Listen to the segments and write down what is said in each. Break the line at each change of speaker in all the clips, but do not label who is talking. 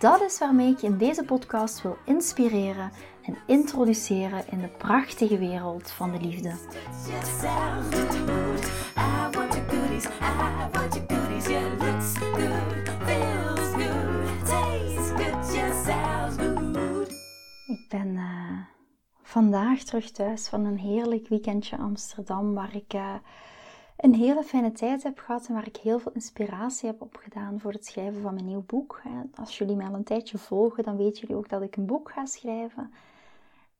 Dat is waarmee ik je in deze podcast wil inspireren en introduceren in de prachtige wereld van de liefde. Ik ben uh, vandaag terug thuis van een heerlijk weekendje Amsterdam waar ik uh, een hele fijne tijd heb gehad en waar ik heel veel inspiratie heb opgedaan voor het schrijven van mijn nieuw boek. Als jullie mij al een tijdje volgen, dan weten jullie ook dat ik een boek ga schrijven.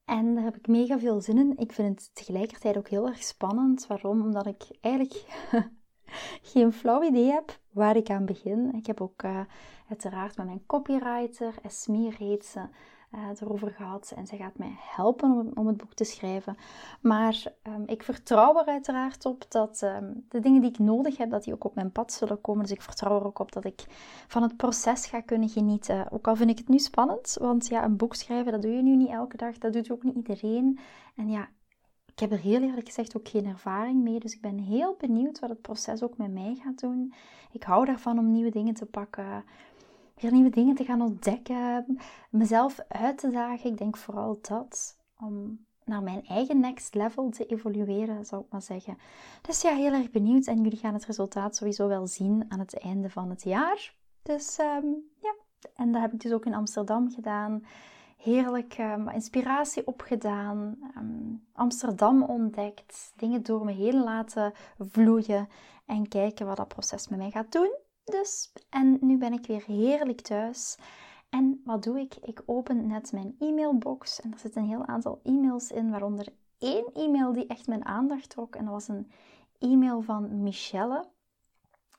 En daar heb ik mega veel zin in. Ik vind het tegelijkertijd ook heel erg spannend. Waarom? Omdat ik eigenlijk geen flauw idee heb waar ik aan begin. Ik heb ook uh, uiteraard met mijn copywriter, Esmee reeds uh, erover gehad. En zij gaat mij helpen om, om het boek te schrijven. Maar um, ik vertrouw er uiteraard op dat um, de dingen die ik nodig heb, dat die ook op mijn pad zullen komen. Dus ik vertrouw er ook op dat ik van het proces ga kunnen genieten. Ook al vind ik het nu spannend, want ja, een boek schrijven, dat doe je nu niet elke dag. Dat doet ook niet iedereen. En ja, ik heb er heel eerlijk gezegd ook geen ervaring mee. Dus ik ben heel benieuwd wat het proces ook met mij gaat doen. Ik hou daarvan om nieuwe dingen te pakken weer nieuwe dingen te gaan ontdekken, mezelf uit te dagen. Ik denk vooral dat, om naar mijn eigen next level te evolueren, zou ik maar zeggen. Dus ja, heel erg benieuwd en jullie gaan het resultaat sowieso wel zien aan het einde van het jaar. Dus um, ja, en dat heb ik dus ook in Amsterdam gedaan. Heerlijk um, inspiratie opgedaan, um, Amsterdam ontdekt, dingen door me heen laten vloeien en kijken wat dat proces met mij gaat doen. Dus, en nu ben ik weer heerlijk thuis. En wat doe ik? Ik open net mijn e-mailbox en er zitten een heel aantal e-mails in, waaronder één e-mail die echt mijn aandacht trok. En dat was een e-mail van Michelle.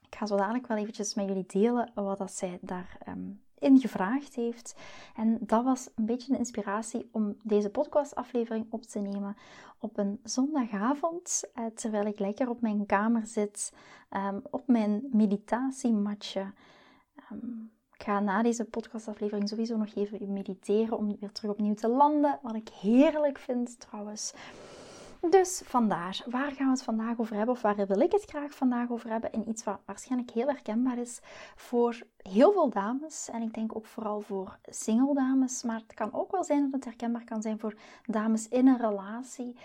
Ik ga zo dadelijk wel eventjes met jullie delen wat dat zij daar um, in gevraagd heeft. En dat was een beetje de inspiratie om deze podcastaflevering op te nemen op een zondagavond, eh, terwijl ik lekker op mijn kamer zit, ehm, op mijn meditatiematje. Um, ik ga na deze podcastaflevering sowieso nog even mediteren om weer terug opnieuw te landen, wat ik heerlijk vind trouwens. Dus vandaar, waar gaan we het vandaag over hebben? Of waar wil ik het graag vandaag over hebben? In iets wat waarschijnlijk heel herkenbaar is voor heel veel dames. En ik denk ook vooral voor single dames. Maar het kan ook wel zijn dat het herkenbaar kan zijn voor dames in een relatie.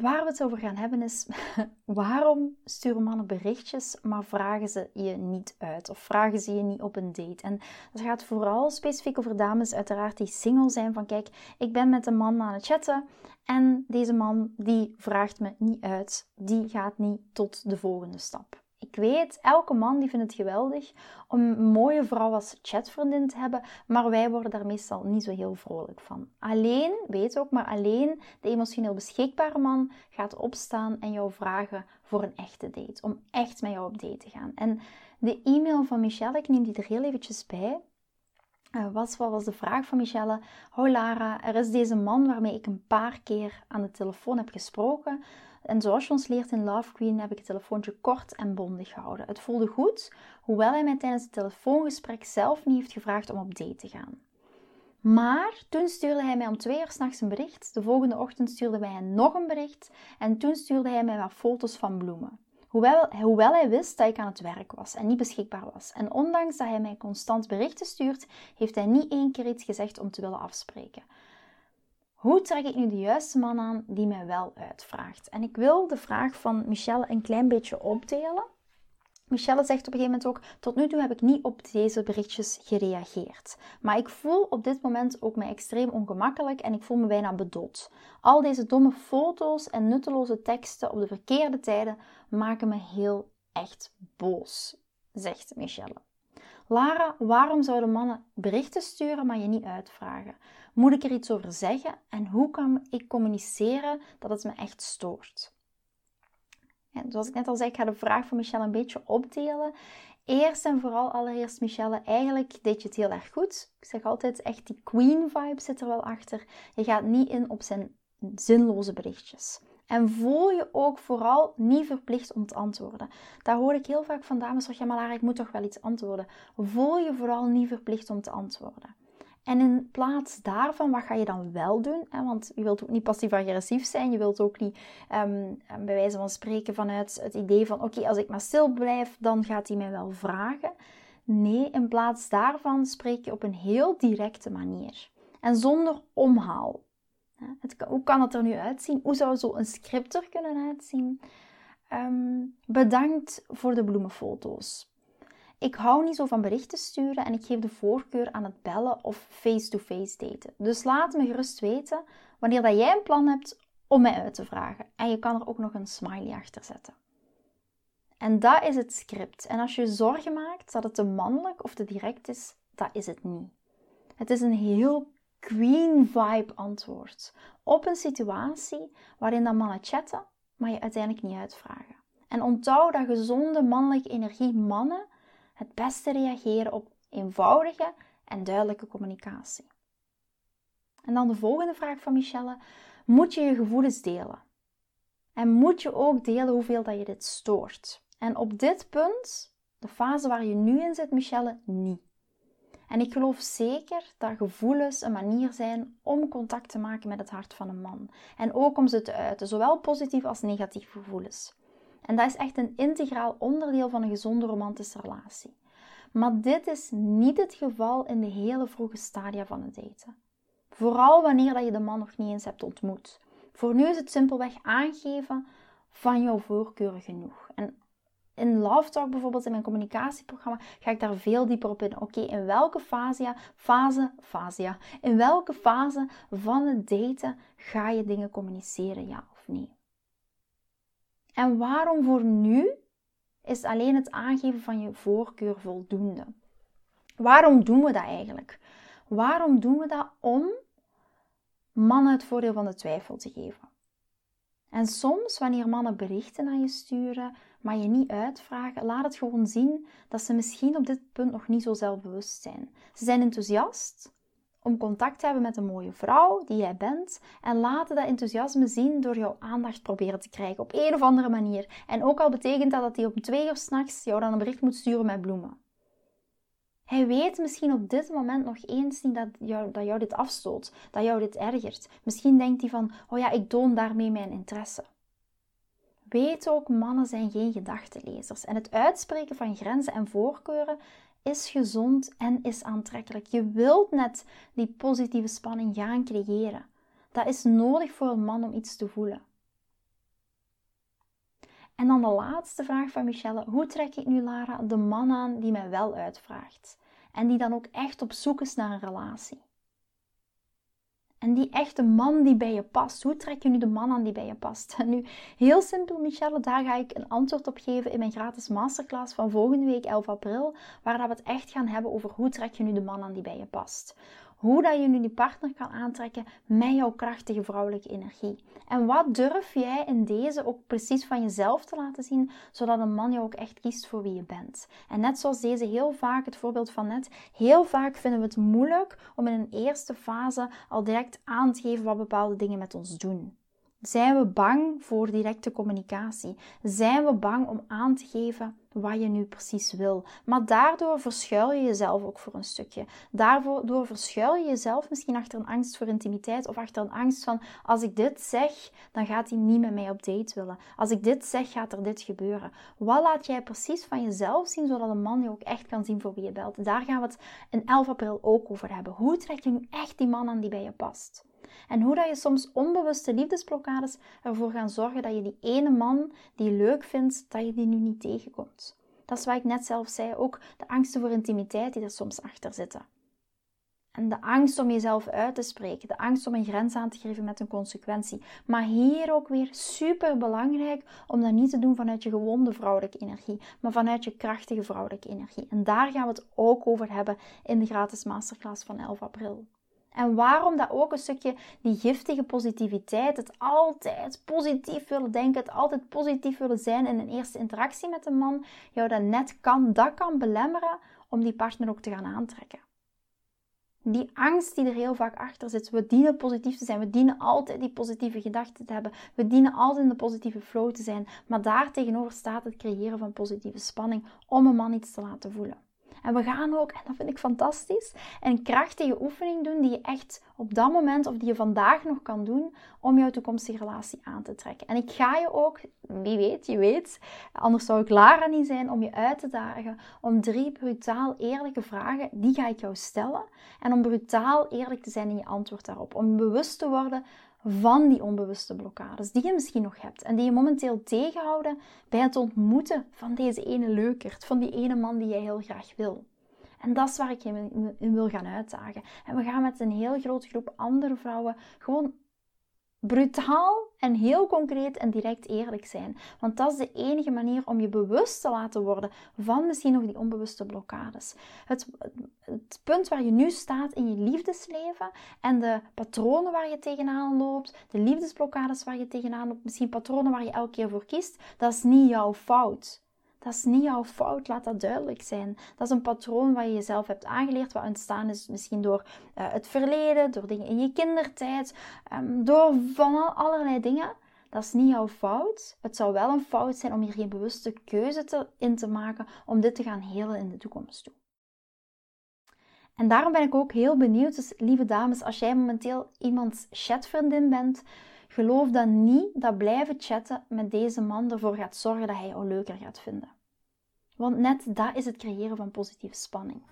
Waar we het over gaan hebben is waarom sturen mannen berichtjes, maar vragen ze je niet uit of vragen ze je niet op een date. En dat gaat vooral specifiek over dames uiteraard die single zijn van kijk, ik ben met een man aan het chatten en deze man die vraagt me niet uit, die gaat niet tot de volgende stap. Ik weet, elke man die vindt het geweldig om een mooie vrouw als chatvriendin te hebben, maar wij worden daar meestal niet zo heel vrolijk van. Alleen, weet ook, maar alleen de emotioneel beschikbare man gaat opstaan en jou vragen voor een echte date. Om echt met jou op date te gaan. En de e-mail van Michelle, ik neem die er heel eventjes bij. Uh, was, wat was de vraag van Michelle? Hoi Lara, er is deze man waarmee ik een paar keer aan de telefoon heb gesproken. En zoals je ons leert in Love Queen heb ik het telefoontje kort en bondig gehouden. Het voelde goed, hoewel hij mij tijdens het telefoongesprek zelf niet heeft gevraagd om op date te gaan. Maar toen stuurde hij mij om twee uur s'nachts een bericht. De volgende ochtend stuurde hij nog een bericht. En toen stuurde hij mij wat foto's van bloemen. Hoewel, hoewel hij wist dat ik aan het werk was en niet beschikbaar was. En ondanks dat hij mij constant berichten stuurt, heeft hij niet één keer iets gezegd om te willen afspreken. Hoe trek ik nu de juiste man aan die mij wel uitvraagt? En ik wil de vraag van Michelle een klein beetje opdelen. Michelle zegt op een gegeven moment ook: Tot nu toe heb ik niet op deze berichtjes gereageerd. Maar ik voel op dit moment ook me extreem ongemakkelijk en ik voel me bijna bedot. Al deze domme foto's en nutteloze teksten op de verkeerde tijden maken me heel echt boos, zegt Michelle. Lara, waarom zouden mannen berichten sturen, maar je niet uitvragen? Moet ik er iets over zeggen? En hoe kan ik communiceren dat het me echt stoort? En zoals ik net al zei, ik ga de vraag van Michelle een beetje opdelen. Eerst en vooral, allereerst Michelle, eigenlijk deed je het heel erg goed. Ik zeg altijd, echt die queen vibe zit er wel achter. Je gaat niet in op zijn zinloze berichtjes. En voel je ook vooral niet verplicht om te antwoorden. Daar hoor ik heel vaak van dames, zeg ja maar ik moet toch wel iets antwoorden. Voel je vooral niet verplicht om te antwoorden. En in plaats daarvan, wat ga je dan wel doen? Want je wilt ook niet passief-agressief zijn. Je wilt ook niet, um, bij wijze van spreken, vanuit het idee van: oké, als ik maar stil blijf, dan gaat hij mij wel vragen. Nee, in plaats daarvan spreek je op een heel directe manier. En zonder omhaal. Het, hoe kan het er nu uitzien? Hoe zou zo'n script er kunnen uitzien? Um, bedankt voor de bloemenfoto's. Ik hou niet zo van berichten sturen en ik geef de voorkeur aan het bellen of face-to-face daten. Dus laat me gerust weten wanneer dat jij een plan hebt om mij uit te vragen. En je kan er ook nog een smiley achter zetten. En dat is het script. En als je zorgen maakt dat het te mannelijk of te direct is, dat is het niet. Het is een heel queen vibe antwoord op een situatie waarin dan mannen chatten, maar je uiteindelijk niet uitvragen. En onthoud dat gezonde mannelijke energie mannen het beste reageren op eenvoudige en duidelijke communicatie. En dan de volgende vraag van Michelle. Moet je je gevoelens delen? En moet je ook delen hoeveel dat je dit stoort? En op dit punt, de fase waar je nu in zit, Michelle, niet. En ik geloof zeker dat gevoelens een manier zijn om contact te maken met het hart van een man. En ook om ze te uiten, zowel positief als negatief gevoelens. En dat is echt een integraal onderdeel van een gezonde romantische relatie. Maar dit is niet het geval in de hele vroege stadia van het daten. Vooral wanneer dat je de man nog niet eens hebt ontmoet. Voor nu is het simpelweg aangeven van jouw voorkeuren genoeg. En in Love Talk bijvoorbeeld, in mijn communicatieprogramma, ga ik daar veel dieper op in. Oké, in welke fase, fase, fase, in welke fase van het daten ga je dingen communiceren, ja of nee? En waarom voor nu is alleen het aangeven van je voorkeur voldoende? Waarom doen we dat eigenlijk? Waarom doen we dat om mannen het voordeel van de twijfel te geven? En soms, wanneer mannen berichten aan je sturen, maar je niet uitvragen, laat het gewoon zien dat ze misschien op dit punt nog niet zo zelfbewust zijn. Ze zijn enthousiast, om contact te hebben met een mooie vrouw die jij bent en laten dat enthousiasme zien door jouw aandacht proberen te krijgen op een of andere manier. En ook al betekent dat dat hij om twee uur s'nachts jou dan een bericht moet sturen met bloemen. Hij weet misschien op dit moment nog eens niet dat jou, dat jou dit afstoot, dat jou dit ergert. Misschien denkt hij van, oh ja, ik toon daarmee mijn interesse. Weet ook, mannen zijn geen gedachtenlezers. En het uitspreken van grenzen en voorkeuren is gezond en is aantrekkelijk. Je wilt net die positieve spanning gaan creëren. Dat is nodig voor een man om iets te voelen. En dan de laatste vraag van Michelle. Hoe trek ik nu, Lara, de man aan die mij wel uitvraagt? En die dan ook echt op zoek is naar een relatie? En die echte man die bij je past. Hoe trek je nu de man aan die bij je past? En nu, heel simpel, Michelle, daar ga ik een antwoord op geven in mijn gratis masterclass van volgende week 11 april. Waar we het echt gaan hebben over hoe trek je nu de man aan die bij je past. Hoe dat je nu die partner kan aantrekken met jouw krachtige vrouwelijke energie. En wat durf jij in deze ook precies van jezelf te laten zien, zodat een man jou ook echt kiest voor wie je bent. En net zoals deze heel vaak, het voorbeeld van net, heel vaak vinden we het moeilijk om in een eerste fase al direct aan te geven wat bepaalde dingen met ons doen. Zijn we bang voor directe communicatie? Zijn we bang om aan te geven wat je nu precies wil? Maar daardoor verschuil je jezelf ook voor een stukje. Daardoor verschuil je jezelf misschien achter een angst voor intimiteit of achter een angst van als ik dit zeg, dan gaat hij niet met mij op date willen. Als ik dit zeg, gaat er dit gebeuren. Wat laat jij precies van jezelf zien, zodat een man je ook echt kan zien voor wie je belt? Daar gaan we het in 11 april ook over hebben. Hoe trek je nu echt die man aan die bij je past? En hoe dat je soms onbewuste liefdesblokkades ervoor gaan zorgen dat je die ene man die je leuk vindt, dat je die nu niet tegenkomt. Dat is wat ik net zelf zei, ook de angsten voor intimiteit die er soms achter zitten. En de angst om jezelf uit te spreken, de angst om een grens aan te geven met een consequentie. Maar hier ook weer super belangrijk om dat niet te doen vanuit je gewonde vrouwelijke energie, maar vanuit je krachtige vrouwelijke energie. En daar gaan we het ook over hebben in de gratis masterclass van 11 april. En waarom dat ook een stukje die giftige positiviteit, het altijd positief willen denken, het altijd positief willen zijn in een eerste interactie met een man, jou dat net kan, dat kan belemmeren om die partner ook te gaan aantrekken. Die angst die er heel vaak achter zit. We dienen positief te zijn. We dienen altijd die positieve gedachten te hebben. We dienen altijd in de positieve flow te zijn. Maar daar tegenover staat het creëren van positieve spanning om een man iets te laten voelen. En we gaan ook, en dat vind ik fantastisch, een krachtige oefening doen die je echt op dat moment of die je vandaag nog kan doen om jouw toekomstige relatie aan te trekken. En ik ga je ook, wie weet, je weet, anders zou ik Lara niet zijn, om je uit te dagen om drie brutaal eerlijke vragen, die ga ik jou stellen. En om brutaal eerlijk te zijn in je antwoord daarop. Om bewust te worden van die onbewuste blokkades die je misschien nog hebt en die je momenteel tegenhouden bij het ontmoeten van deze ene leukert, van die ene man die jij heel graag wil. En dat is waar ik je in wil gaan uitdagen. En we gaan met een heel grote groep andere vrouwen gewoon brutaal en heel concreet en direct eerlijk zijn. Want dat is de enige manier om je bewust te laten worden van misschien nog die onbewuste blokkades. Het, het punt waar je nu staat in je liefdesleven en de patronen waar je tegenaan loopt, de liefdesblokkades waar je tegenaan loopt, misschien patronen waar je elke keer voor kiest, dat is niet jouw fout. Dat is niet jouw fout, laat dat duidelijk zijn. Dat is een patroon wat je jezelf hebt aangeleerd, wat ontstaan is misschien door uh, het verleden, door dingen in je kindertijd, um, door van allerlei dingen. Dat is niet jouw fout. Het zou wel een fout zijn om hier geen bewuste keuze te, in te maken om dit te gaan helen in de toekomst toe. En daarom ben ik ook heel benieuwd, dus lieve dames, als jij momenteel iemands chatvriendin bent, Geloof dan niet dat blijven chatten met deze man ervoor gaat zorgen dat hij jou leuker gaat vinden. Want net dat is het creëren van positieve spanning.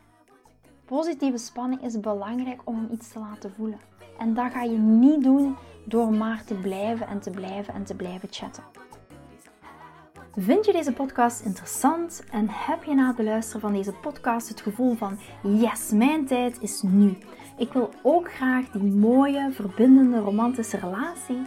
Positieve spanning is belangrijk om iets te laten voelen. En dat ga je niet doen door maar te blijven en te blijven en te blijven chatten. Vind je deze podcast interessant en heb je na het beluisteren van deze podcast het gevoel van yes, mijn tijd is nu. Ik wil ook graag die mooie, verbindende, romantische relatie.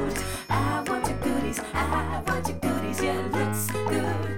your looks good.